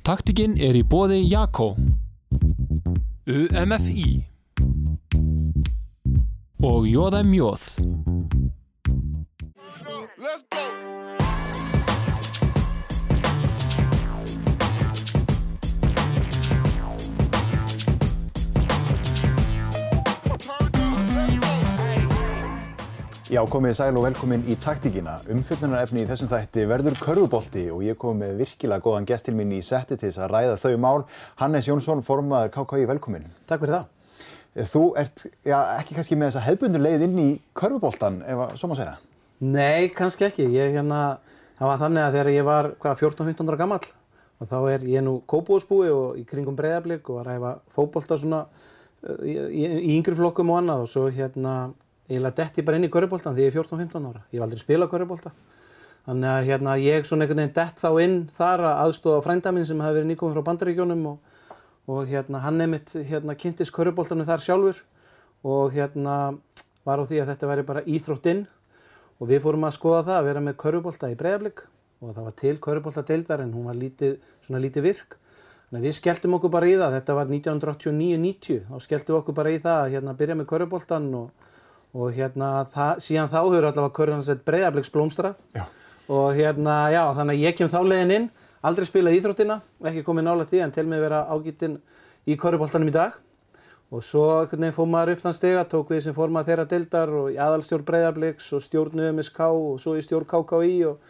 Taktikinn er í bóði Jakko, UMFI og Jóðum Jóð. Já, komið sæl og velkomin í taktíkina. Umfjöldunarefni í þessum þætti verður körfubolti og ég kom með virkilega góðan gest til mín í setti til þess að ræða þau mál. Hannes Jónsson, formaður KKI, velkomin. Takk fyrir það. Þú ert já, ekki kannski með þessa hefbundur leið inn í körfuboltan, ef að svo má segja. Nei, kannski ekki. Ég hérna, það var þannig að þegar ég var hvað, 14-15 ára gammal og þá er ég nú kópúðsbúi og í kringum breyðablík og var að hefa fókbólta svona uh, í, í, í yngri flokkum og annað og svo hérna eiginlega detti bara inn í körubóltan því ég er 14-15 ára. Ég hef aldrei spilað körubólta. Þannig að hérna, ég svona einhvern veginn dett þá inn þar að aðstofa frænda minn sem hefði verið nýkominn frá bandaríkjónum og, og hérna, hann nefnitt hérna, kynntist körubóltanum þar sjálfur og hérna var á því að þetta væri bara íþróttinn og við fórum að skoða það að vera með körubólta í breiðablík og það var til körubólta deildar en hún var lítið, svona lítið virk. Þannig að við skelltum okkur bara í það, þetta var 1989-90, þá skelltum við okkur bara í það að hérna, byrja með körubóltan og og hérna það, síðan þá hefur allavega Körðansett breyðabliks blómstrað og hérna já þannig að ég kem þá leiðin inn aldrei spilað íþróttina, ekki komið nála því en til mig vera ágítinn í Körðuboltanum í dag. Og svo veginn fóð maður upp þann stega, tók við sem fór maður þeirra deildar og í aðalstjórn breyðabliks og stjórn UMSK og svo í stjórn KKI og,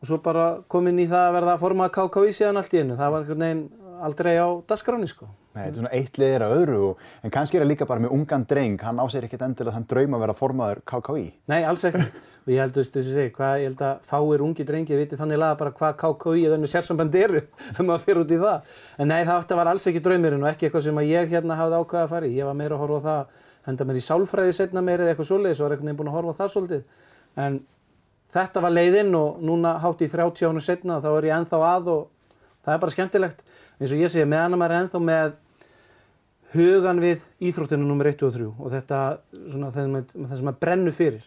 og svo bara kom inn í það að verða formað KKI síðan allt í einu, það var veginn aldrei á dasgráni sko. Nei, þetta er svona eitt liðir að öðru, og, en kannski er það líka bara með ungan dreng, hann áser ekkert endilega þann draum að vera formaður KKI. Nei, alls ekki. Og ég held, veist, þess að segja, hvað, ég held að fáir ungi drengi viti þannig laga bara hvað KKI eða þannig sérsamband eru um að fyrir út í það. En nei, það var alls ekki draumurinn og ekki eitthvað sem ég hérna hafði ákveðið að fara í. Ég var meira að horfa á það, henda mér í sálfræði setna meira eða eitthvað svoleiðis og var einhvern veginn búinn að horfa á það svolítið. En þetta var leiðinn og núna hátt í 30 ánum setna þá er ég ennþá að og það er bara skemmtilegt. Eins og ég segja, meðan maður er ennþá með hugan við íþróttinu nr. 1 og 3 og þetta svona það sem að brennu fyrir.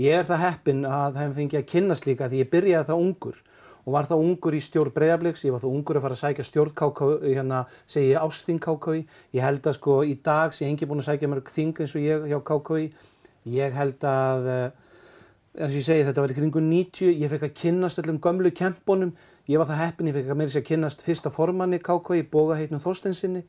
Ég er það heppin að það fengi að kynast líka því ég byrjaði það ungur og var það ungur í stjórn breyðabliks, ég var það ungur að fara að sækja stjórn KKI, hérna segi ég ásþing KKI, ég held að sko í dag sé engi búin að sækja mörg þing eins og ég hjá KKI, ég held að, eins og ég segi þetta var í kringu 90, ég fekk að kynast öllum gömlu kempunum, ég var það heppin, ég fekk að meira sér að kynast fyrsta formanni KKI, Bógaheitnum Þorstensinni,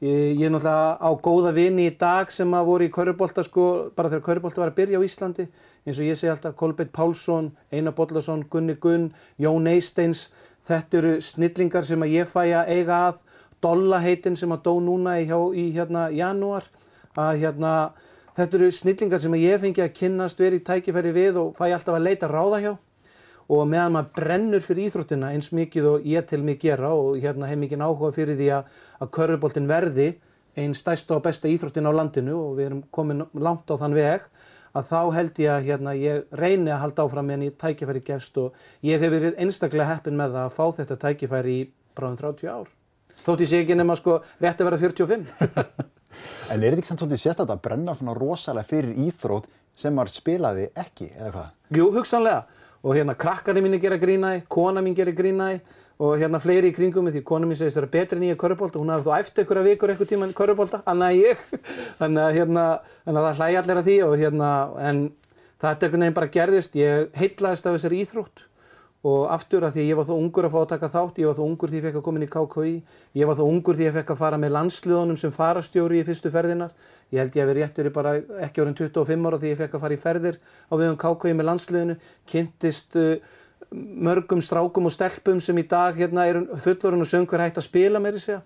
Ég er náttúrulega á góða vini í dag sem að voru í Körubólta sko, bara þegar Körubólta var að byrja á Íslandi. Eins og ég segi alltaf Kolbeitt Pálsson, Einar Bollarsson, Gunni Gunn, Jón Eisteins. Þetta eru snillingar sem að ég fæ að eiga að. Dolla heitin sem að dó núna í, hjá, í hérna janúar. Að hérna, þetta eru snillingar sem að ég fengi að kynnast verið í tækifæri við og fæ alltaf að leita ráða hjá og meðan maður brennur fyrir íþróttina eins mikið og ég til mig gera og hérna hef mikið áhuga fyrir því að, að körfuboltin verði einn stæsta og besta íþróttin á landinu og við erum komin langt á þann veg að þá held ég að hérna, ég reyni að halda áfram en ég tækifæri gefst og ég hef verið einstaklega heppin með það að fá þetta tækifæri í bráðum 30 ár. Þótt ég sé ekki nema sko rétt að vera 45. en er þetta ekki samt svolítið sérstaklega að brenna svona rosalega fyrir íþrótt sem maður spilaði ekki eða hvað? Jú, hugsanlega og hérna krakkarnir mín gera grínaði, kona mín gera grínaði og hérna fleiri í kringum því kona mín segist að það er betri en ég er körubólta hún hafði þá eftir einhverja vikur eitthvað tíma körubólta annað en ég. Þannig að hérna þannig að það hlægi allir að því og hérna en þetta er einhvern veginn bara gerðist. Ég heitlaðist af þessari íþrótt og aftur að því ég var þá ungur að fá að taka þátt ég var þá ungur því ég fekk að koma inn í KKI ég var þá ungur því ég fekk að fara með landsliðunum sem farastjóri í fyrstu ferðinar ég held ég að við réttir bara ekki orðin 25 ára því ég fekk að fara í ferðir á viðum KKI með landsliðinu. Kynntist uh, mörgum strákum og stelpum sem í dag hérna er fullorinn og söngur hægt að spila með þessi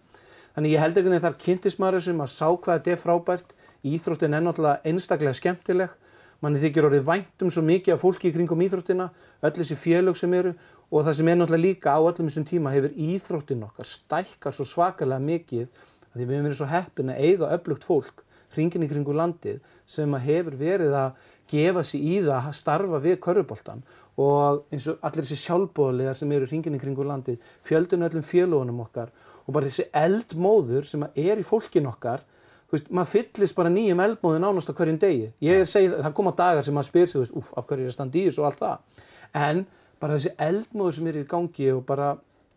þannig ég held ekki að þar kynntist maður sem að sá hvað þetta er frábært. Íþróttin er náttúrulega einstaklega skemmtileg manni þykir orðið væntum svo mikið af fólki í kringum íþróttina, öll þessi félög sem eru og það sem er náttúrulega líka á öllum þessum tíma hefur íþróttin okkar stækkar svo svakalega mikið að því við hefum verið svo heppin að eiga öflugt fólk hringin í kringu landið sem hefur verið að gefa sér í það að starfa við körfuboltan og eins og allir þessi sjálfbóðlegar sem eru hringin í kringu landið, fjöldinu öllum félögunum okkar og bara þessi eldmóður sem er í fólkin okkar Veist, maður fyllist bara nýjum eldmóðin ánast á hverjum degi. Ég segi það koma dagar sem maður spyr sig, uff, af hverju er það standi í þessu og allt það. En bara þessi eldmóður sem er í gangi og bara,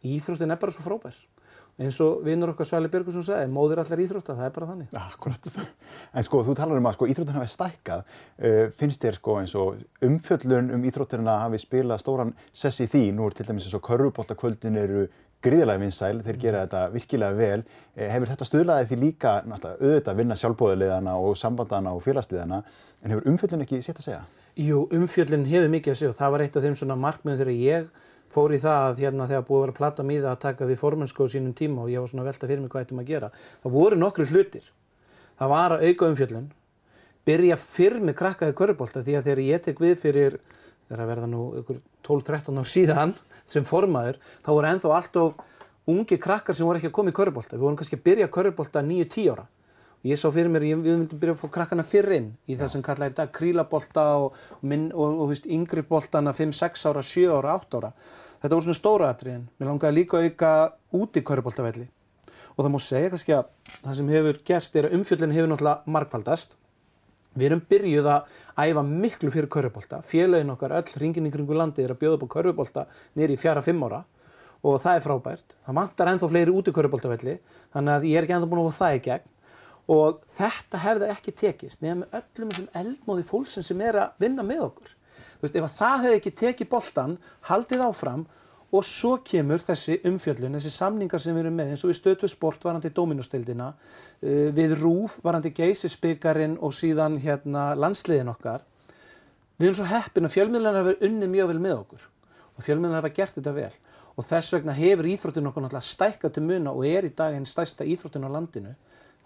íþróttin er bara svo frábær eins og vinnur okkar Svali Björgursson sagði, móðir allar íþrótta, það er bara þannig. Akkurat. En sko, þú talar um að sko, íþróttin hafi stækkað. Uh, finnst þér sko eins og umfjöllun um íþróttirina hafi spilað stóran sess í því? Nú er til dæmis eins og körfubóltakvöldin eru gríðilega vinsæl, þeir gera þetta virkilega vel. Eh, hefur þetta stuðlaði því líka auðvitað að vinna sjálfbóðilegana og sambandana og félagsliðana, en hefur umfjöllun ekki sett að segja? Jú, umfjöllun hefur mikið að segja og það var eitt af þeim svona markmiðum þegar ég fór í það að hérna þegar búið að vera platta míða að taka við formennsko á sínum tíma og ég var svona velta fyrir mig hvað ættum að gera. Það voru nokkru hlutir. Það var að auka umfjöllun, byrja fyrr með krakkaði körubólta því að þegar ég tek við fyrir, þegar að verða nú 12-13 ár síðan sem formaður, þá voru ennþá allt of ungi krakkar sem voru ekki að koma í körubólta. Við vorum kannski að byrja körubólta 9-10 ára. Ég sá fyrir mér, ég, við myndum byrja að fá krakkana fyrr inn í það sem kallað í dag krílabolta og, og, og, og yngri boltana 5, 6 ára, 7 ára, 8 ára. Þetta voru svona stóra atriðin. Mér langaði líka að auka út í kauruboltavelli. Og það múið segja kannski að það sem hefur gerst er að umfjöldin hefur náttúrulega markvaldast. Við erum byrjuð að æfa miklu fyrir kaurubolta. Félagin okkar, öll ringin í kringu landi er að bjóða upp á kaurubolta nýri fjara fimm ára og það er frábært. Það vantar ennþá fleiri út í kauruboltavelli þannig að ég er ekki ennþá búin að fá það í gegn. Og þetta hefði ekki tekist nefnum öllum þessum eldmóði fólksinn sem er að vinna með okkur. Þú veist, ef að það hefði ekki tekið boltan, haldið áfram og svo kemur þessi umfjöllun, þessi samningar sem við erum með eins og við stötu sport varandi dóminustildina, uh, við rúf varandi geysisbyggarinn og síðan hérna landsliðin okkar. Við erum svo heppin að fjölmiðlunar hefur unnið mjög vel með okkur og fjölmiðlunar hefur gert þetta vel og þess vegna hefur íþróttinu okkur náttúrulega stækkað til muna og er í dag einn stæsta íþróttinu á landinu.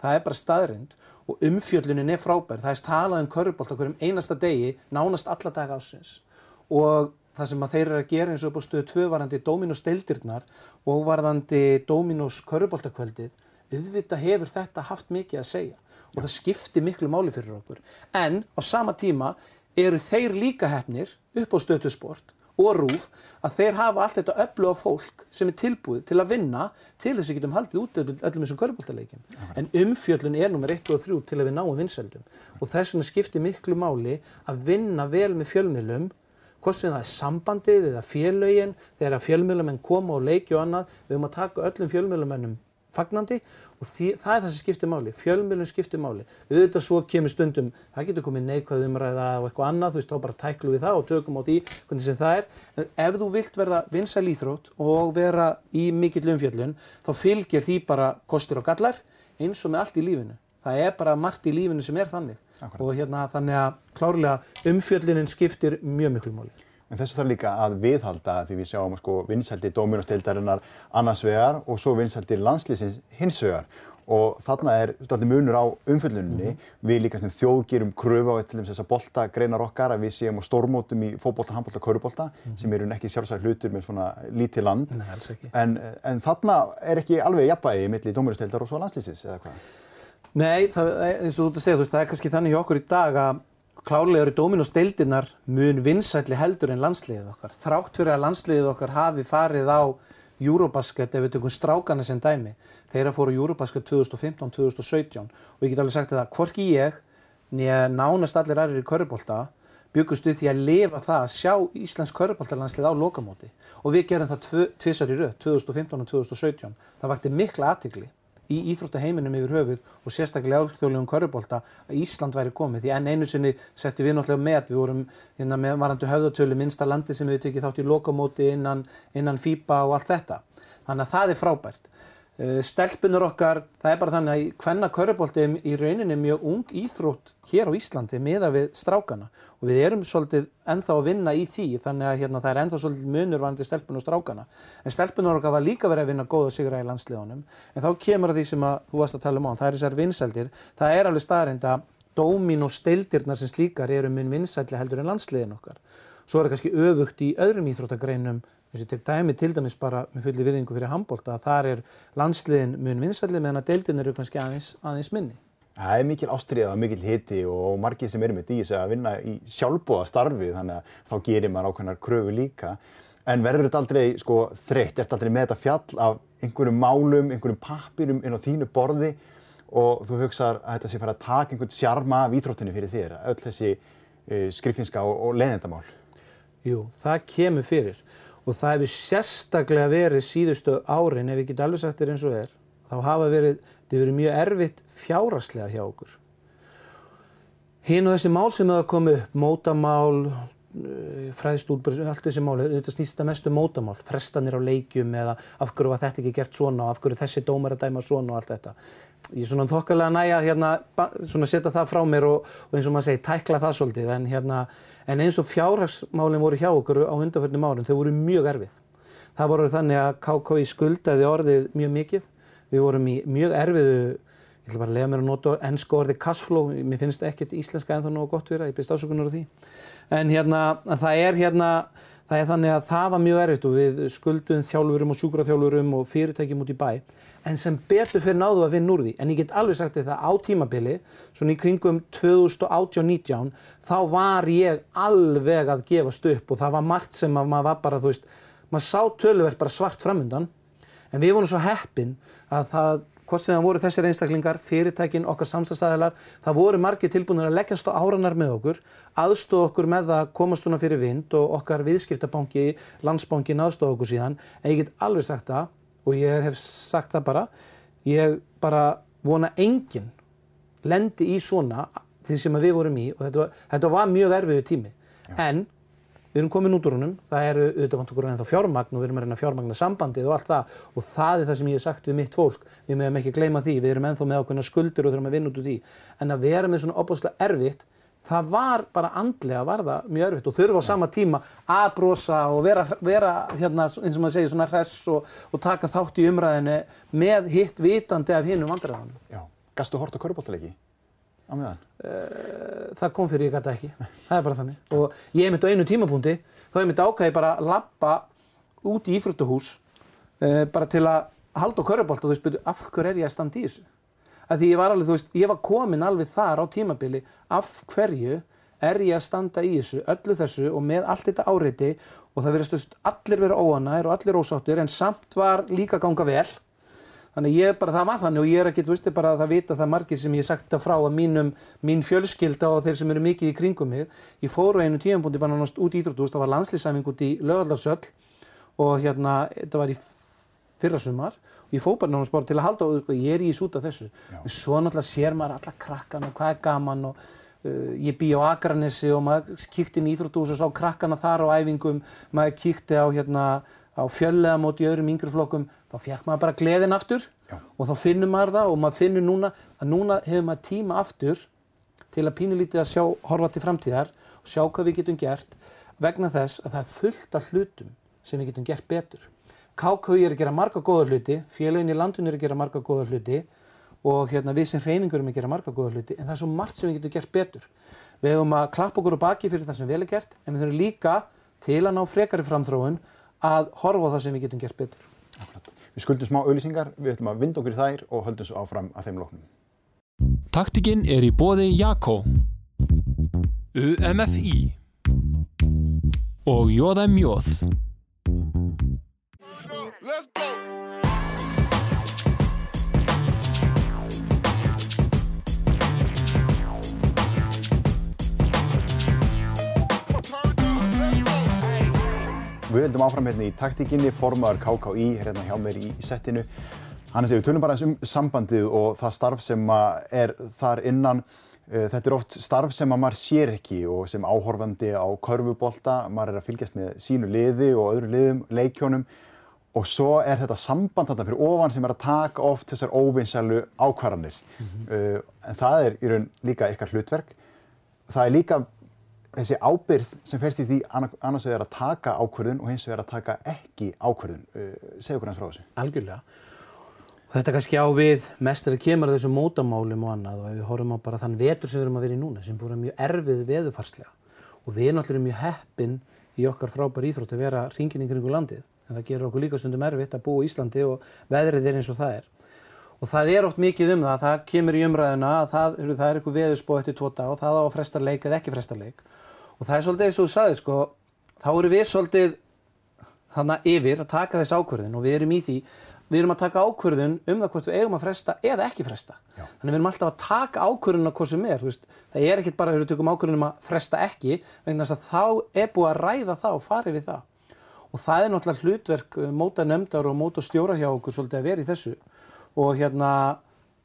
Það er bara staðrind og umfjöllunin er frábær. Það er talað um körubólt okkur um einasta degi, nánast alla daga ásins og það sem að þeir eru að gera eins og upp á stöðu tvövarandi Dominos deildirnar og varðandi Dominos körubóltakvöldið, auðvitað hefur þetta haft mikið að segja og það skiptir miklu máli fyrir okkur. En á sama tíma eru þeir líka hefnir upp á stöðu sport og rúf að þeir hafa allt þetta öllu á fólk sem er tilbúið til að vinna til þess að við getum haldið út öllum þessum körbóltaleikin. En umfjöllun er nummer 1 og 3 til að við náum vinsældum og þess vegna skiptir miklu máli að vinna vel með fjölmiðlum hvort sem það er sambandið eða félögin þegar fjölmiðlumenn koma og leiki og annað við höfum að taka öllum fjölmiðlumennum fagnandi og því, það er það sem skiptir máli, fjölmjölun skiptir máli. Auðvitað svo kemur stundum, það getur komið neikvæð umræða og eitthvað annað, þú veist, þá bara tæklu við það og tökum á því hvernig sem það er. En ef þú vilt verða vinsæl íþrótt og vera í mikill umfjöllun, þá fylgir því bara kostur og gallar eins og með allt í lífinu. Það er bara margt í lífinu sem er þannig. Akkurat. Og hérna þannig að klárlega umfjöllunin skiptir mjög miklu máli. En þessu þarf líka að viðhalda því við sjáum sko vinsældi Dóminustildarinnar annars vegar og svo vinsældi landslýsins hins vegar og þarna er allir munur á umfylluninni. Mm -hmm. Við líka sem þjóð gerum kröfu á þess að bolta greinar okkar að við séum á stórmótum í fókbólta, handbólta, kaurubólta mm -hmm. sem eru ekki sjálfsagt hlutur með svona lítið land. Nei. En, en þarna er ekki alveg jafnvægi millir Dóminustildar og svo landslýsins eða hvað? Nei, það, eins og þú ert að segja, þú veist, það er kannski þannig hjá okkur í dag að klárlega eru Dominos deildirnar mun vinsætli heldur en landsliðið okkar. Þrátt fyrir að landsliðið okkar hafi farið á Eurobasket ef við tökum strákana sem dæmi. Þeirra fóru Eurobasket 2015-2017 og ég get alveg sagt að hvorki ég nýja nánast allir aðrir í körubólta byggustu því að lifa það að sjá Íslands körubóltalandslið á lokamóti og við gerum það tvisar í rauð 2015 og 2017. Það vakti mikla aðtikli í Íþróttaheiminum yfir höfuð og sérstaklega álþjóðlegum körubólta að Ísland væri komið því enn einu sinni settum við náttúrulega með, við vorum hérna, með varandu höfðatölu minnsta landi sem við tekið þátt í lokamóti innan, innan FIBA og allt þetta. Þannig að það er frábært. Eh, stelpunur okkar, það er bara þannig að hvenna körubólti í rauninni mjög ung íþrótt hér á Íslandi miða við strákana og við erum svolítið ennþá að vinna í því þannig að hérna, það er ennþá svolítið munur varandi stelpunur og strákana. En stelpunur okkar var líka verið að vinna góða sigra í landsliðunum en þá kemur því sem að, þú varst að tala um á, það er þessar vinsældir, það er alveg staðrind að dómin og steildirnar sem slíkar eru minn vinsælli heldur en landsliðin okkar. Svo er það kannski öfugt í öðrum íþróttagreinum Þessi tek dæmi til dæmis bara með fulli virðingu fyrir handbólta að þar er landsliðin mun vinsallið meðan að deildin eru kannski aðeins, aðeins minni. Það er mikil ástriða mikil hiti og margir sem eru með því að vinna í sjálfbóða starfi þannig að þá gerir maður ákveðnar kröfu líka. En verður þetta aldrei sko, þreytt? Er þetta aldrei með þetta fjall af einhverjum málum, einhverjum pappirum inn á þínu borði og þú hugsaður að þetta sé fara að taka einhvern sjarma af íþróttinu fyrir þér, öll þessi uh, skrifinska og, og leðendamál? Jú, það kemur fyrir og það hefur sérstaklega verið síðustu árin, ef ég get alveg sagt þér eins og er, þá hafa verið, þetta verið mjög erfitt fjáraslega hjá okkur. Hinn og þessi mál sem hefur komið upp, mótamál, fræðst útbyrð, allt þessi mál, þetta snýst þetta mestu mótamál, frestanir á leikjum eða af hverju var þetta ekki gert svona og af hverju þessi dómar að dæma svona og allt þetta. Ég er svona þokkalega næja hérna, svona setja það frá mér og, og eins og maður segi, tækla það svolítið, en hérna, en eins og fjárhagsmálinn voru hjá okkur á undanförnum árum, þau voru mjög erfið. Það voru þannig að KKI skuldaði orðið mjög mikið, við vorum í mjög erfiðu Ég ætla bara að lega mér að nota ennsku orði cashflow, mér finnst ekkert íslenska ennþá nógu gott það, ég byrst ásökunar á því. En hérna, það er hérna, það er þannig að það var mjög erfitt og við skuldum þjálfurum og sjúkraþjálfurum og fyrirtækjum út í bæ, en sem betur fyrir náðu að vinna úr því. En ég get alveg sagt þetta á tímabili, svona í kringum 2018-19, þá var ég alveg að gefast upp og það var margt sem maður var bara, þú veist, maður sá tölverð bara svart framundan, en við vorum svo heppin að það hvort sem það voru þessir einstaklingar, fyrirtækin, okkar samstagsæðilar, það voru margir tilbúinir að leggjast á áranar með okkur, aðstóð okkur með að komast svona fyrir vind og okkar viðskiptabanki, landsbankin aðstóð okkur síðan, en ég get alveg sagt það og ég hef sagt það bara, ég bara vona enginn lendi í svona því sem við vorum í og þetta, þetta var mjög erfiðu tími, Já. en Við erum komin út úr húnum, það eru auðvitað vant okkur ennþá fjármagn og við erum að reyna fjármagna sambandið og allt það og það er það sem ég hef sagt við mitt fólk, við meðum ekki gleyma því, við erum ennþá með ákveðna skuldur og þurfum að vinna út úr því. En að vera með svona opbúslega erfitt, það var bara andlega að varða mjög erfitt og þurfa á sama tíma að brosa og vera, vera hérna, eins og maður segir, svona hress og, og taka þátt í umræðinu með hitt vitandi af hinnum vandræðanum. Já, gastu hort á körubóltaleiki? á meðan? Uh, það kom fyrir ég gæta ekki, það er bara þannig. Og ég mitt á einu tímapunkti, þá hef mitt ákæði bara að lappa út í Íþróttuhús uh, bara til að halda á körubált og þú veist, byrju, af hverju er ég að standa í þessu? Að því ég var alveg, þú veist, ég var komin alveg þar á tímabili, af hverju er ég að standa í þessu, öllu þessu og með allt þetta áreiti? Og það verðist allir vera óanæður og allir ósáttir en samt var líka ganga vel. Þannig ég bara, það var þannig og ég er ekkert, þú veist, bara að það vita það margir sem ég sagt það frá að mínum, mín fjölskylda og þeir sem eru mikið í kringum mig. Ég fóru einu tímanbúndi bara náttúrulega út í Ídrútús, það var landslýsæfing út í Lögaldarsöll og hérna, þetta var í fyrrasumar náttúrulega bara til að halda og ég er í þessu út af þessu. Og svo náttúrulega sér maður alla krakkan og hvað er gaman og uh, ég bý á Akranessi og maður kíkti inn í Ídrútús og sá krakkana þar á æfingum, maður kíkti á hérna á fjöllega móti í öðrum yngri flokkum, þá fekk maður bara gleðin aftur Já. og þá finnur maður það og maður finnur núna að núna hefur maður tíma aftur til að pínulítið að sjá, horfa til framtíðar og sjá hvað við getum gert vegna þess að það er fullt af hlutum sem við getum gert betur. KKI er að gera marga góða hluti, félagin í landun er að gera marga góða hluti og hérna, við sem hreyningur erum að gera marga góða hluti en það er svo margt sem við getum gert betur. Við hefum að klappa okkur á baki fyrir það sem vel er gert en við þurfum líka til að ná frekari framþróun að horfa á það sem við getum gert betur. Akkurat. Við skuldum smá auðlýsingar, við ætlum að vinda okkur í þær og höldum svo áfram að þeim lóknum. Taktikinn er í bóði Jakko, UMFI og Jóðam höldum áfram hérna í taktíkinni, formaður KKÍ hérna hjá mér í, settinu. Hannes, við tölum bara um sambandið og það starf sem er þar innan. Eh, þetta er oft starf sem að maður sér ekki og sem áhorfandi á körfubólta, maður er að fylgjast með sínu liði og öðru liðum, leikjónum og svo er þetta samband þarna fyrir ofan sem er að taka oft þessar óvinnsælu ákvarðanir. Mm -hmm. En það er í raun líka ykkar hlutverk. Það er líka þessi ábyrð sem færst í því annars vegar að taka ákvörðun og hins vegar að taka ekki ákvörðun. Uh, segja okkur hans frá þessu. Algjörlega. Og þetta kannski á við mest við kemur að þessu mótamálum og annað og við horfum á bara þann vetur sem við erum að vera í núna sem búin að mjög erfið veðufarslega og við erum allir mjög heppin í okkar frábær íþrótt að vera hringin í kringu landið en það gerur okkur líka stundum erfitt að búa í Íslandi og veðrið er eins og það er. Og það er oft mikið um það, það kemur í umræðina að það, það er eitthvað veðurspó eftir tvo dag og það á að fresta leik eða ekki fresta leik og það er svolítið eins og þú sagði sko þá eru við svolítið þannig yfir að taka þess ákvörðin og við erum í því við erum að taka ákvörðun um það hvort við eigum að fresta eða ekki fresta. Já. þannig við erum alltaf að taka ákvörðun á hvað sem er veist, það er ekkert bara að við tökum ákvörðun um að fresta ekki vegna þess að þá er búið að ræða það og farið við það. Og það er náttúrulega hlutverk uh, móta nefndar og móta stjóra hjá okkur svolítið að vera í þessu. Og hérna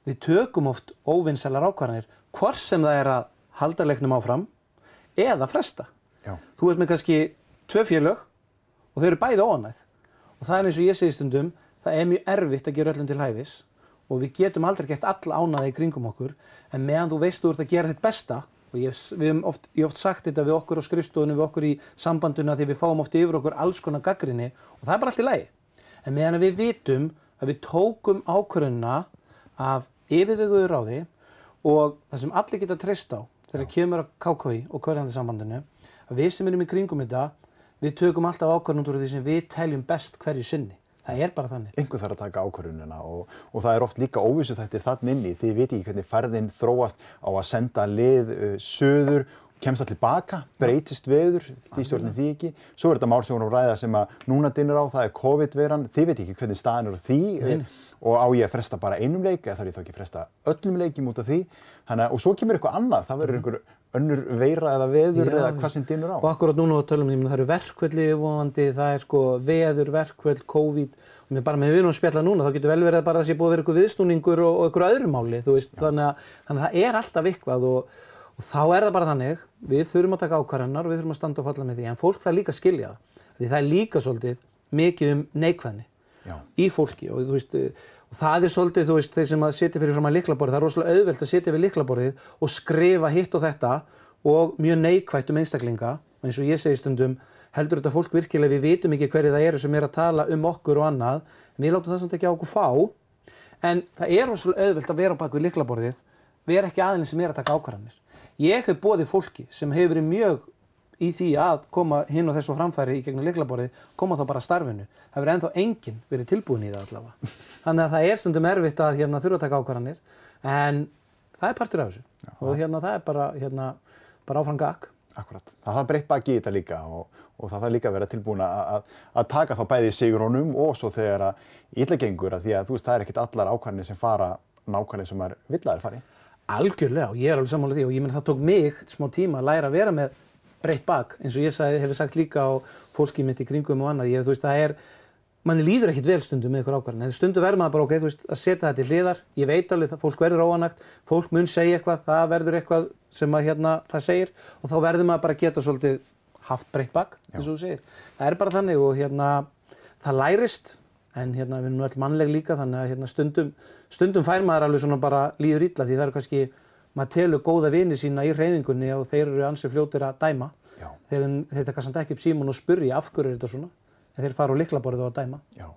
við tökum oft óvinnsælar ákvarðanir hvort sem það er að halda leiknum áfram eða fresta. Já. Þú ert með kannski tvö félög og þau eru bæði óanæð og það er eins og ég segi stundum það er mjög erfitt að gera öllum til hæfis og við getum aldrei gett alla ánaði í kringum okkur en meðan þú veist þú ert að gera þitt besta og ég hef oft, oft sagt þetta við okkur á skrifstofunum, við okkur í sambanduna því við fáum oft yfir okkur alls konar gaggrinni og það er bara allt í lagi. En meðan við vitum að við tókum ákvörðuna af yfirveguðu ráði og það sem allir geta treyst á þegar kemur að KKI og hverjandasambandinu að við sem erum í kringum þetta, við tökum alltaf ákvörðun út úr því sem við teljum best hverju sinni. Það er bara þannig. Engur þarf að taka ákvörðunina og, og það er oft líka óvissu þætti þann inni. Þið viti ekki hvernig ferðin þróast á að senda lið uh, söður, kemst það tilbaka, breytist veður, því stjórnir því ekki. Svo er þetta mál sem við vorum að ræða sem að núna dinnur á, það er COVID-veran. Þið viti ekki hvernig staðin eru því Nei. og á ég að fresta bara einum leik eða þarf ég þá ekki að fresta öllum leikim út af því. Hanna, og svo kemur eitthvað annað, það verður einhver önnur veira eða veður Já, eða hvað sem dinnur á. Og akkurat núna á tölum, það eru verkvöldi yfirvonandi, það er sko veður, verkvöld, COVID og bara með við erum að spjalla núna þá getur vel verið að bara það sé búið að vera eitthvað viðsnúningur og, og eitthvað öðru máli, þú veist, þannig að, þannig að það er alltaf eitthvað og, og þá er það bara þannig, við þurfum að taka ákvarðanar og við þurfum að standa og falla með því, en fólk það líka skilja það, því það er líka svolítið mikið um neikvæðni Já. í fólki. Og þú veist, og það er svolítið, þú veist, þeir sem að setja fyrir fram að liklaborðið, það er rosalega auðvelt að setja við liklaborðið og skrifa hitt og þetta og mjög neikvætt um einstaklinga. Og eins og ég segi stundum heldur þetta fólk virkilega við vitum ekki hverju það eru sem er að tala um okkur og annað við látum það samt ekki á okkur fá. En það er rosalega auðvelt að vera bak við liklaborðið vera ekki aðeins sem er að taka ákvarðanir ég hef bóðið fólki sem hefur verið mjög í því að koma hinn og þessu framfæri í gegnum liklaborðið koma þá bara starfinu. Það verður ennþá enginn verið tilbúin í það allavega. Þannig að það er stundum erfitt að hérna, þurfa að taka ákvarðanir en það er partur af þessu. Já, og hérna það er bara, hérna, bara áfram gag Akkurat. Það þarf breytt baki í þetta líka og, og það þarf líka að vera tilbúin að, að taka þá bæði sigrónum og svo þegar að illa gengur að því að þú veist það er ekkert allar ákvarðinir sem fara nákvæmlega sem er villaðir fari. Algjörlega og ég er alveg sammálið því og ég menn það tók mig smá tíma að læra að vera með breytt bak eins og ég sagði, hefur sagt líka á fólki mitt í kringum og annað. Ég, þú veist það er, manni líður ekkit vel stundum með ykkur ákvarðin en stundum verður maður bara ok, þú veist, að setja þetta í hliðar. Ég veit alveg að fólk verður óanægt, fólk mun segja eitthvað, það verður eitthvað sem að hérna það segir og þá verður maður bara geta svolítið haft breytt bak, eins og þú segir. Það er bara þannig og hérna það lærist en hérna við erum nú öll mannleg líka þannig að hérna stundum, stundum fær maður alveg svona bara líður illa því það eru kannski, maður telur góða vini sína í reyfingunni og þeir eru ansið fljótir að dæma. Já. Þeir, þeir taka samt ekki upp símun og spurja af hverju er þetta svona en þeir fara á liklaborðið og að dæma. Já.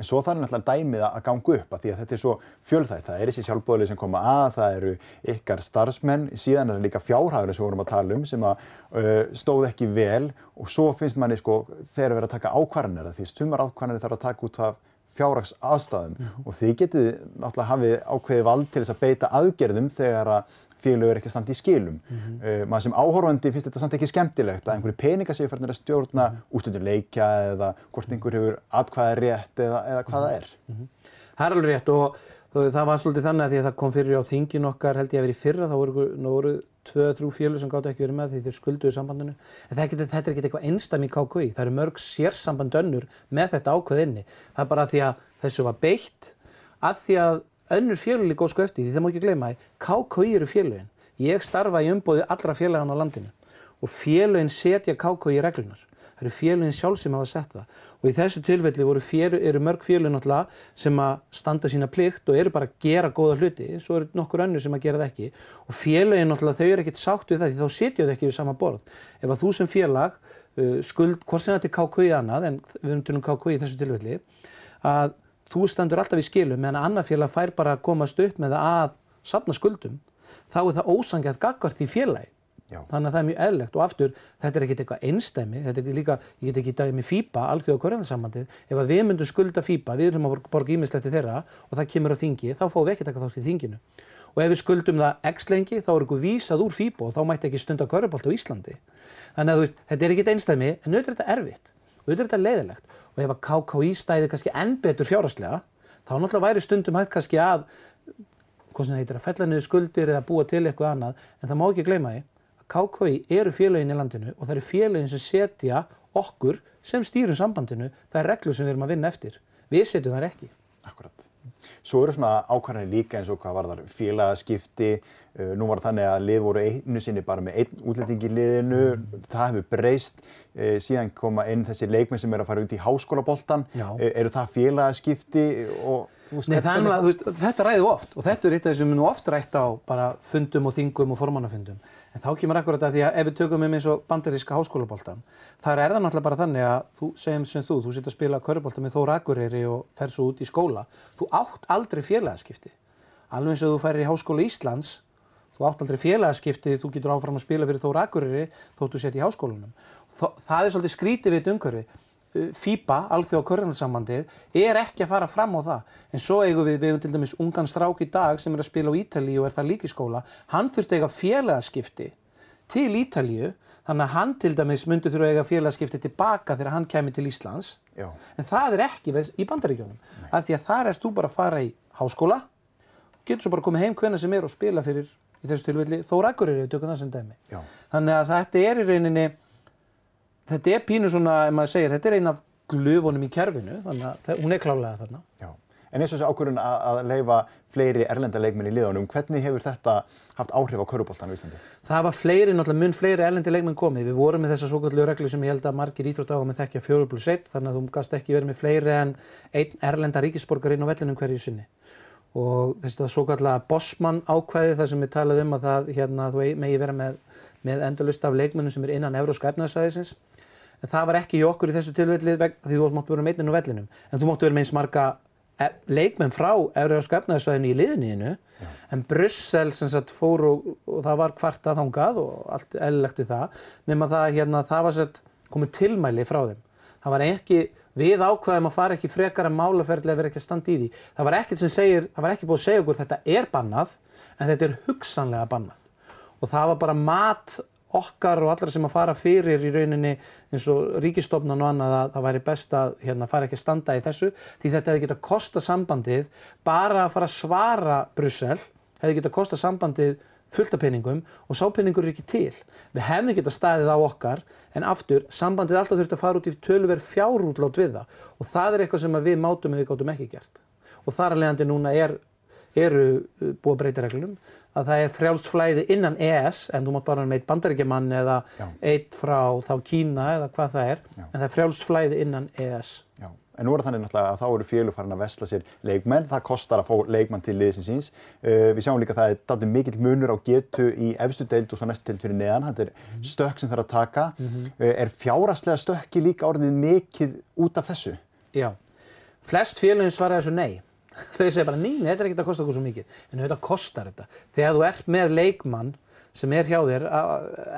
En svo þarf náttúrulega dæmið að ganga upp að því að þetta er svo fjölþægt. Það er þessi sjálfbóðlið sem koma að, það eru ykkar starfsmenn, síðan er það líka fjárhæðurinn sem við vorum að tala um sem að uh, stóð ekki vel og svo finnst manni sko þegar við erum að taka ákvarðanir því stumar ákvarðanir þarf að taka út af fjárhags aðstæðum mm. og þið getið náttúrulega hafið ákveði vald til þess að beita aðgerðum þegar að félög er ekki að standa í skilum. Mm -hmm. uh, maður sem áhorfandi finnst þetta samt ekki skemmtilegt að einhverju peninga séu fyrir að stjórna mm -hmm. ústundur leikja eða hvort einhver hefur atkvæða rétt eða, eða hvað það er. Mm -hmm. Það er alveg rétt og það var svolítið þannig að því að það kom fyrir á þingin okkar held ég að vera í fyrra, þá voru, voru tvö, þrjú félög sem gátt ekki verið með því þeir skulduðu sambandinu. En er ekki, þetta er ekki eitthvað einstam í KKI, það eru mörg sérsamband önnur með þetta ákveðinni. Það er bara því að þessu var beitt að því að önnur félög góð sko eftir því, það má ekki gleyma því, KKI eru félögin. Ég starfa í umbóði allra félagan á landinu og félögin setja KKI í reglunar. Það eru félögin sjálf sem hafa sett það og í þessu tilfelli félug, eru mörg félögin náttúrulega sem að standa sína plikt og eru bara að gera góða hluti, svo eru nokkur önnur sem að gera það ekki og félögin náttúrulega þau eru ekkert sátt við það því þá setja þau ekki við sama borð. Ef að þú sem félag uh, skuld, hvort sem þetta er KKI annað en við um KKI í þessu tilfelli, að þú standur alltaf í skilum meðan annar félag fær bara að komast upp með að safna skuldum þá er það ósangjart gaggart í félagi. Já. þannig að það er mjög eðlegt og aftur þetta er ekkert eitthvað einstæmi þetta er líka, ég get ekki dæmi með FIBA alþjóða korjanarsambandið, ef að við myndum skulda FIBA við erum að borga ímislegt þeirra og það kemur á þingi, þá fáum við ekki taka þátt í þinginu. Og ef við skuldum það x lengi þá er eitthvað vísað úr FIBA og þá mætti ekki stunda korjabált á Íslandi. Þannig að veist, þetta er ekkert einstæmi en auðvitað er þetta erfitt auðvitað er þetta leiðilegt og ef að KKÍ stæði kannski enn betur fjárhastlega þá náttúrulega væri stundum hægt kannski að hvað sem það heitir að fella niður skuldir eða búa til eitthvað annað en það má ekki gleyma því að KKÍ eru félögin í landinu og það eru félögin sem setja okkur sem stýrum sambandinu það er reglur sem við erum að vinna eftir. Við setjum þær ekki. Akkurat. Svo eru svona ákvarðanir líka eins og hvað var þar félagaskipti, nú var þannig að lið voru einu sinni bara með einn útlending í liðinu, það hefur breyst, uh, síðan koma inn þessi leikmenn sem eru að fara út í háskólaboltan, uh, eru það félagaskipti og Nei, er veist, þetta ræðum við oft og þetta er eitt af þessum nú oft rætt á bara fundum og þingum og formannafundum. En þá kemur akkurat að því að ef við tökum um eins og bandaríska háskólaboltan, þar er það náttúrulega bara þannig að þú, segjum sem þú, þú sitt að spila körubolta með Þóra Akureyri og fer svo út í skóla, þú átt aldrei félagaskipti. Alveg eins og þú færir í Háskóla Íslands, þú átt aldrei félagaskipti, þú getur áfram að spila fyrir Þóra Akureyri þótt þú sett í háskólanum. Það er svolítið skrítið við þetta umhverfi. Uh, FIBA, alþjóða körðansambandið, er ekki að fara fram á það. En svo eigum við, við höfum til dæmis ungan strák í dag sem er að spila á Ítalíu og er það líka í skóla. Hann þurfti eiga félagaskipti til Ítalíu, þannig að hann til dæmis myndi þurfa að eiga félagaskipti tilbaka þegar hann kemur til Íslands. Já. En það er ekki í bandaríkjónum. Af því að þar erst þú bara að fara í háskóla, getur svo bara komið heim hvenna sem er og spila fyrir, í þessu tilfelli, Þóra Akureyri, við tökum það sem dæmi. Já. Þannig að þetta er í rauninni, þetta er pínu svona, ef maður segir, þetta er einn af glufunum í kerfinu, þannig að hún er klálega þarna. Já. En eins og þessi ákvörðun að, leifa fleiri erlenda leikmenn í liðunum, hvernig hefur þetta haft áhrif á köruboltan á Íslandi? Það var fleiri, náttúrulega mun fleiri erlendi leikmenn komið. Við vorum með þessa svokallu reglu sem ég held að margir íþróttáðum með þekkja 4 plus 1, þannig að þú gast ekki verið með fleiri en einn erlenda ríkisborgar inn á vellinum hverju sinni. Og þessi það svokallega bossmann ákvæði þar sem við talaðum um að það, hérna, þú megi vera með, með endalust af leikmennum sem er innan Evróska efnaðsvæðisins. En það var ekki í okkur í þessu tilfelli veg- því þú mátt vera inn á vellinum. En þú mátt vera með eins marga e- leikmenn frá Evróska efnaðsvæðinu í liðniðinu. En Brussel sem sagt fór og, og það var kvartað þangað og allt eðlilegt við það. Nefn að það, hérna, það var sett komið tilmæli frá þeim. Það var ekki, við ákvaðum að fara ekki frekar en málaferðilega verið ekki að standa í því. Það var ekkert sem segir, það var ekki búið að segja okkur þetta er bannað, en þetta er hugsanlega bannað. Og það var bara mat okkar og allra sem að fara fyrir í rauninni eins og ríkistofnan og annað að það væri best að hérna, fara ekki að standa í þessu því þetta hefði getað kosta sambandið bara að fara að svara Brussel hefði getað kosta sambandið fullt af peningum og sá peningur er ekki til. Við hefðum getað staðið á okkar en aftur sambandið alltaf þurfti að fara út í tölverð fjárútlát við það og það er eitthvað sem við mátum en við gáttum ekki gert. Og þar að leiðandi núna er eru uh, búið að breyta reglum að það er frjálst flæði innan ES en þú mátt bara með eitt bandaríkjaman eða Já. eitt frá þá Kína eða hvað það er Já. en það er frjálst flæði innan ES Já. En nú er þannig náttúrulega að þá eru félug farin að vesla sér leikmenn, það kostar að fá leikmann til liðsins síns. Uh, við sjáum líka að það er dátur mikill munur á getu í efstu deild og svo næstu deild fyrir neðan, þetta er Mhm. stökk sem þarf að taka. uh, er fjárastlega stökki líka orðið mikið út af þessu? Já, flest félagin svara þessu nei þau segja bara nei, þetta er ekkert að kosta okkur svo mikið en þetta kostar þetta þegar þú ert með leikmann sem er hjá þér,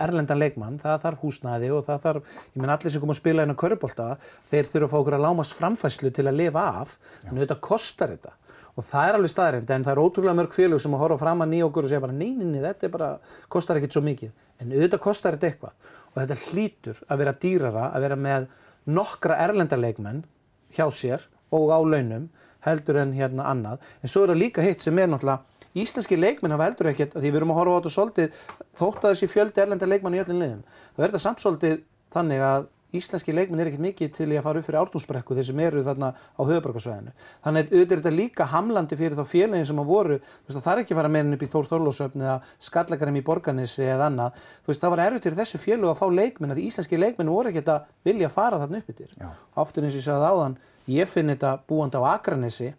erlendan leikmann það þarf húsnæði og það þarf ég menn allir sem kom að spila inn á körubólta þeir þurfa að fá okkur að lámast framfæslu til að lifa af. En þetta kostar þetta. Og það er alveg staðrind en það er ótrúlega mörg félög sem að horfa fram að nýja okkur og segja bara nei, þetta er bara, kostar ekkert svo mikið. En auðvitað kostar þetta eitthvað. Og þetta hlýtur að vera dýrara að vera með nokkra erlenda leikmenn hjá sér og á launum heldur en hérna annað. En svo er það líka hitt sem er náttúrulega íslenski leikmenn hafa heldur ekkert, því við erum að horfa á þetta svolítið þótt að þessi fjöldi erlenda leikmann í öllum liðum. Það verður samt svolítið þannig að íslenski leikmenn er ekkert mikið til í að fara upp fyrir ártúnsbrekku þeir sem eru þarna á höfubarkasvæðinu. Þannig að auðvitað er þetta líka hamlandi fyrir þá félagin sem að voru, veist, það er ekki að fara með henni upp í Þór Þorlósöfn eða Skallakarinn í Borganissi eða annað. Veist, það var erfitt fyrir þessi félög að fá leikmenn að íslenski leikmenn voru ekkert að vilja fara þarna upp yfir. Já. Aftur eins og ég sagði áðan, ég finn þetta búandi á Akranesi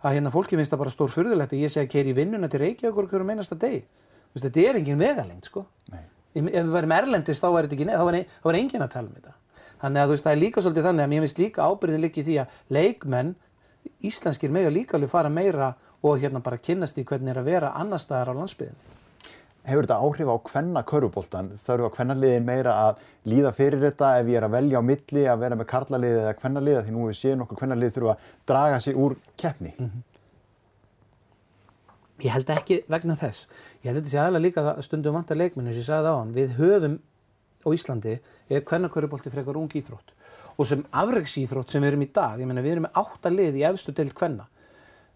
að hérna fólki finnst það bara stór furðulegt að ég sé að keiri vinnuna til Reykjavíkur hverjum einasta degi. Þú veist, þetta er engin vegalengt, sko. Nei. Ef við værim erlendist þá væri þetta ekki neð, þá þá væri engin að tala um þetta. Þannig að þú veist, það er líka svolítið þannig að mér finnst líka ábyrðin líka í því að leikmenn, íslenskir mega líka alveg fara meira og hérna bara kynnast í hvernig er að vera annar staðar á landsbyðinni. Hefur þetta áhrif á hvenna köruboltan? Þarf að hvennaliðin meira að líða fyrir þetta ef ég er að velja á milli að vera með karlaliði eða hvennaliða því nú við séum okkur hvennalið þurfa að draga sig úr keppni. Ég held ekki vegna þess. Ég held þetta sé aðalega líka stundum vantar leikmennu sem ég sagði á hann. Við höfum á Íslandi er hvernakörubólti frekar ung íþrótt og sem afreiksíþrótt sem við erum í dag, ég meina við erum með átta lið í efstu deild hvenna.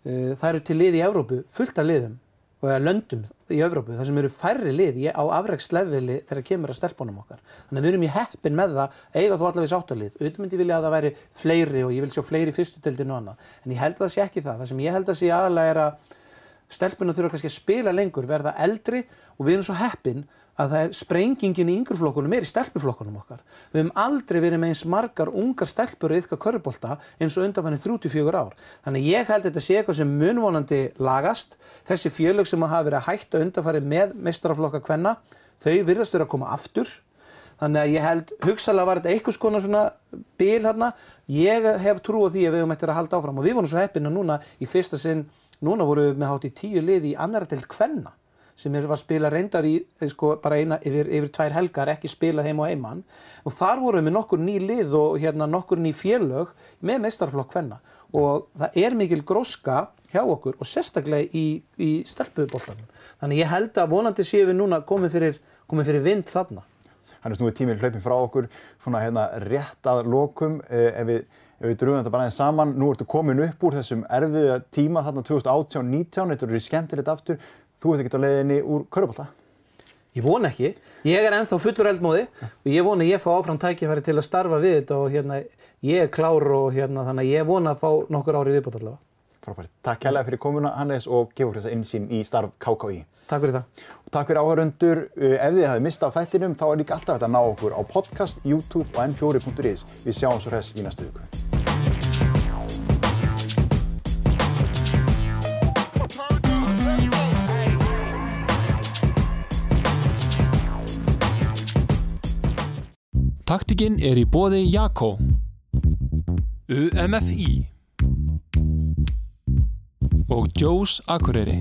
Það eru til lið í Evrópu fullt af liðum og eða löndum í Evrópu þar sem eru færri lið á afreksleveli þegar kemur að stelpunum okkar. Þannig að við erum í heppin með það, eiga þú allavega sáttalið. Auðvitað myndi ég vilja að það væri fleiri og ég vil sjá fleiri í fyrstu deildinu og annað. En ég held að það sé ekki það. Það sem ég held að sé aðalega er að stelpunum þurfa kannski að spila lengur, verða eldri og við erum svo heppin að það er sprengingin í yngreflokkunum er í stelpuflokkunum okkar. Við hefum aldrei verið með eins margar ungar stelpur yfka körubólta eins og undanfannig 34 ár. Þannig ég held þetta sé eitthvað sem munvonandi lagast. Þessi fjölög sem hafa verið að hætta undanfari með mestaraflokka kvenna, þau virðast vera að koma aftur. Þannig að ég held, hugsalega var þetta einhvers konar svona bil hérna. Ég hef trú á því að við höfum eftir að halda áfram og við vorum svo heppina núna í fyrsta sinn, núna vorum við með hátt í tíu lið í annara deild kvenna sem er var spila reyndar í eh, sko, bara eina yfir, yfir tvær helgar, ekki spila heim og heimann og þar vorum við nokkur ný lið og hérna nokkur ný félög með meistarflokk kvenna og það er mikil gróska hjá okkur og sérstaklega í, í stelpuboltanum. Þannig ég held að vonandi séum við núna komið fyrir, komið fyrir vind þarna. Þannig að nú er tíminn hlaupin frá okkur svona hérna rétt að lokum eh, ef við, við drögum þetta bara aðeins saman. Nú ertu komin upp úr þessum erfiða tíma þarna 2018-19, þetta eru skemmtilegt aftur. Þú ert ekki á leiðinni úr Körubólta. Ég von ekki. Ég er ennþá fullur eldmóði og ég vona að ég fá áfram tækifæri til að starfa við þetta og hérna ég er klár og hérna þannig að ég vona að fá nokkur ári viðbútt allavega. Frábært. Takk kærlega fyrir komuna Hannes og gefur þessa innsýn í starf KKÍ. Takk fyrir það. Og takk fyrir áhörundur. Ef þið hafið mistað þættinum þá er líka alltaf hægt að ná okkur á podcast, YouTube og n4.is. Við sjáum svo hress í næstu viku. Taktikinn er í bóði Jakko. UMFI og Joe's Akureyri.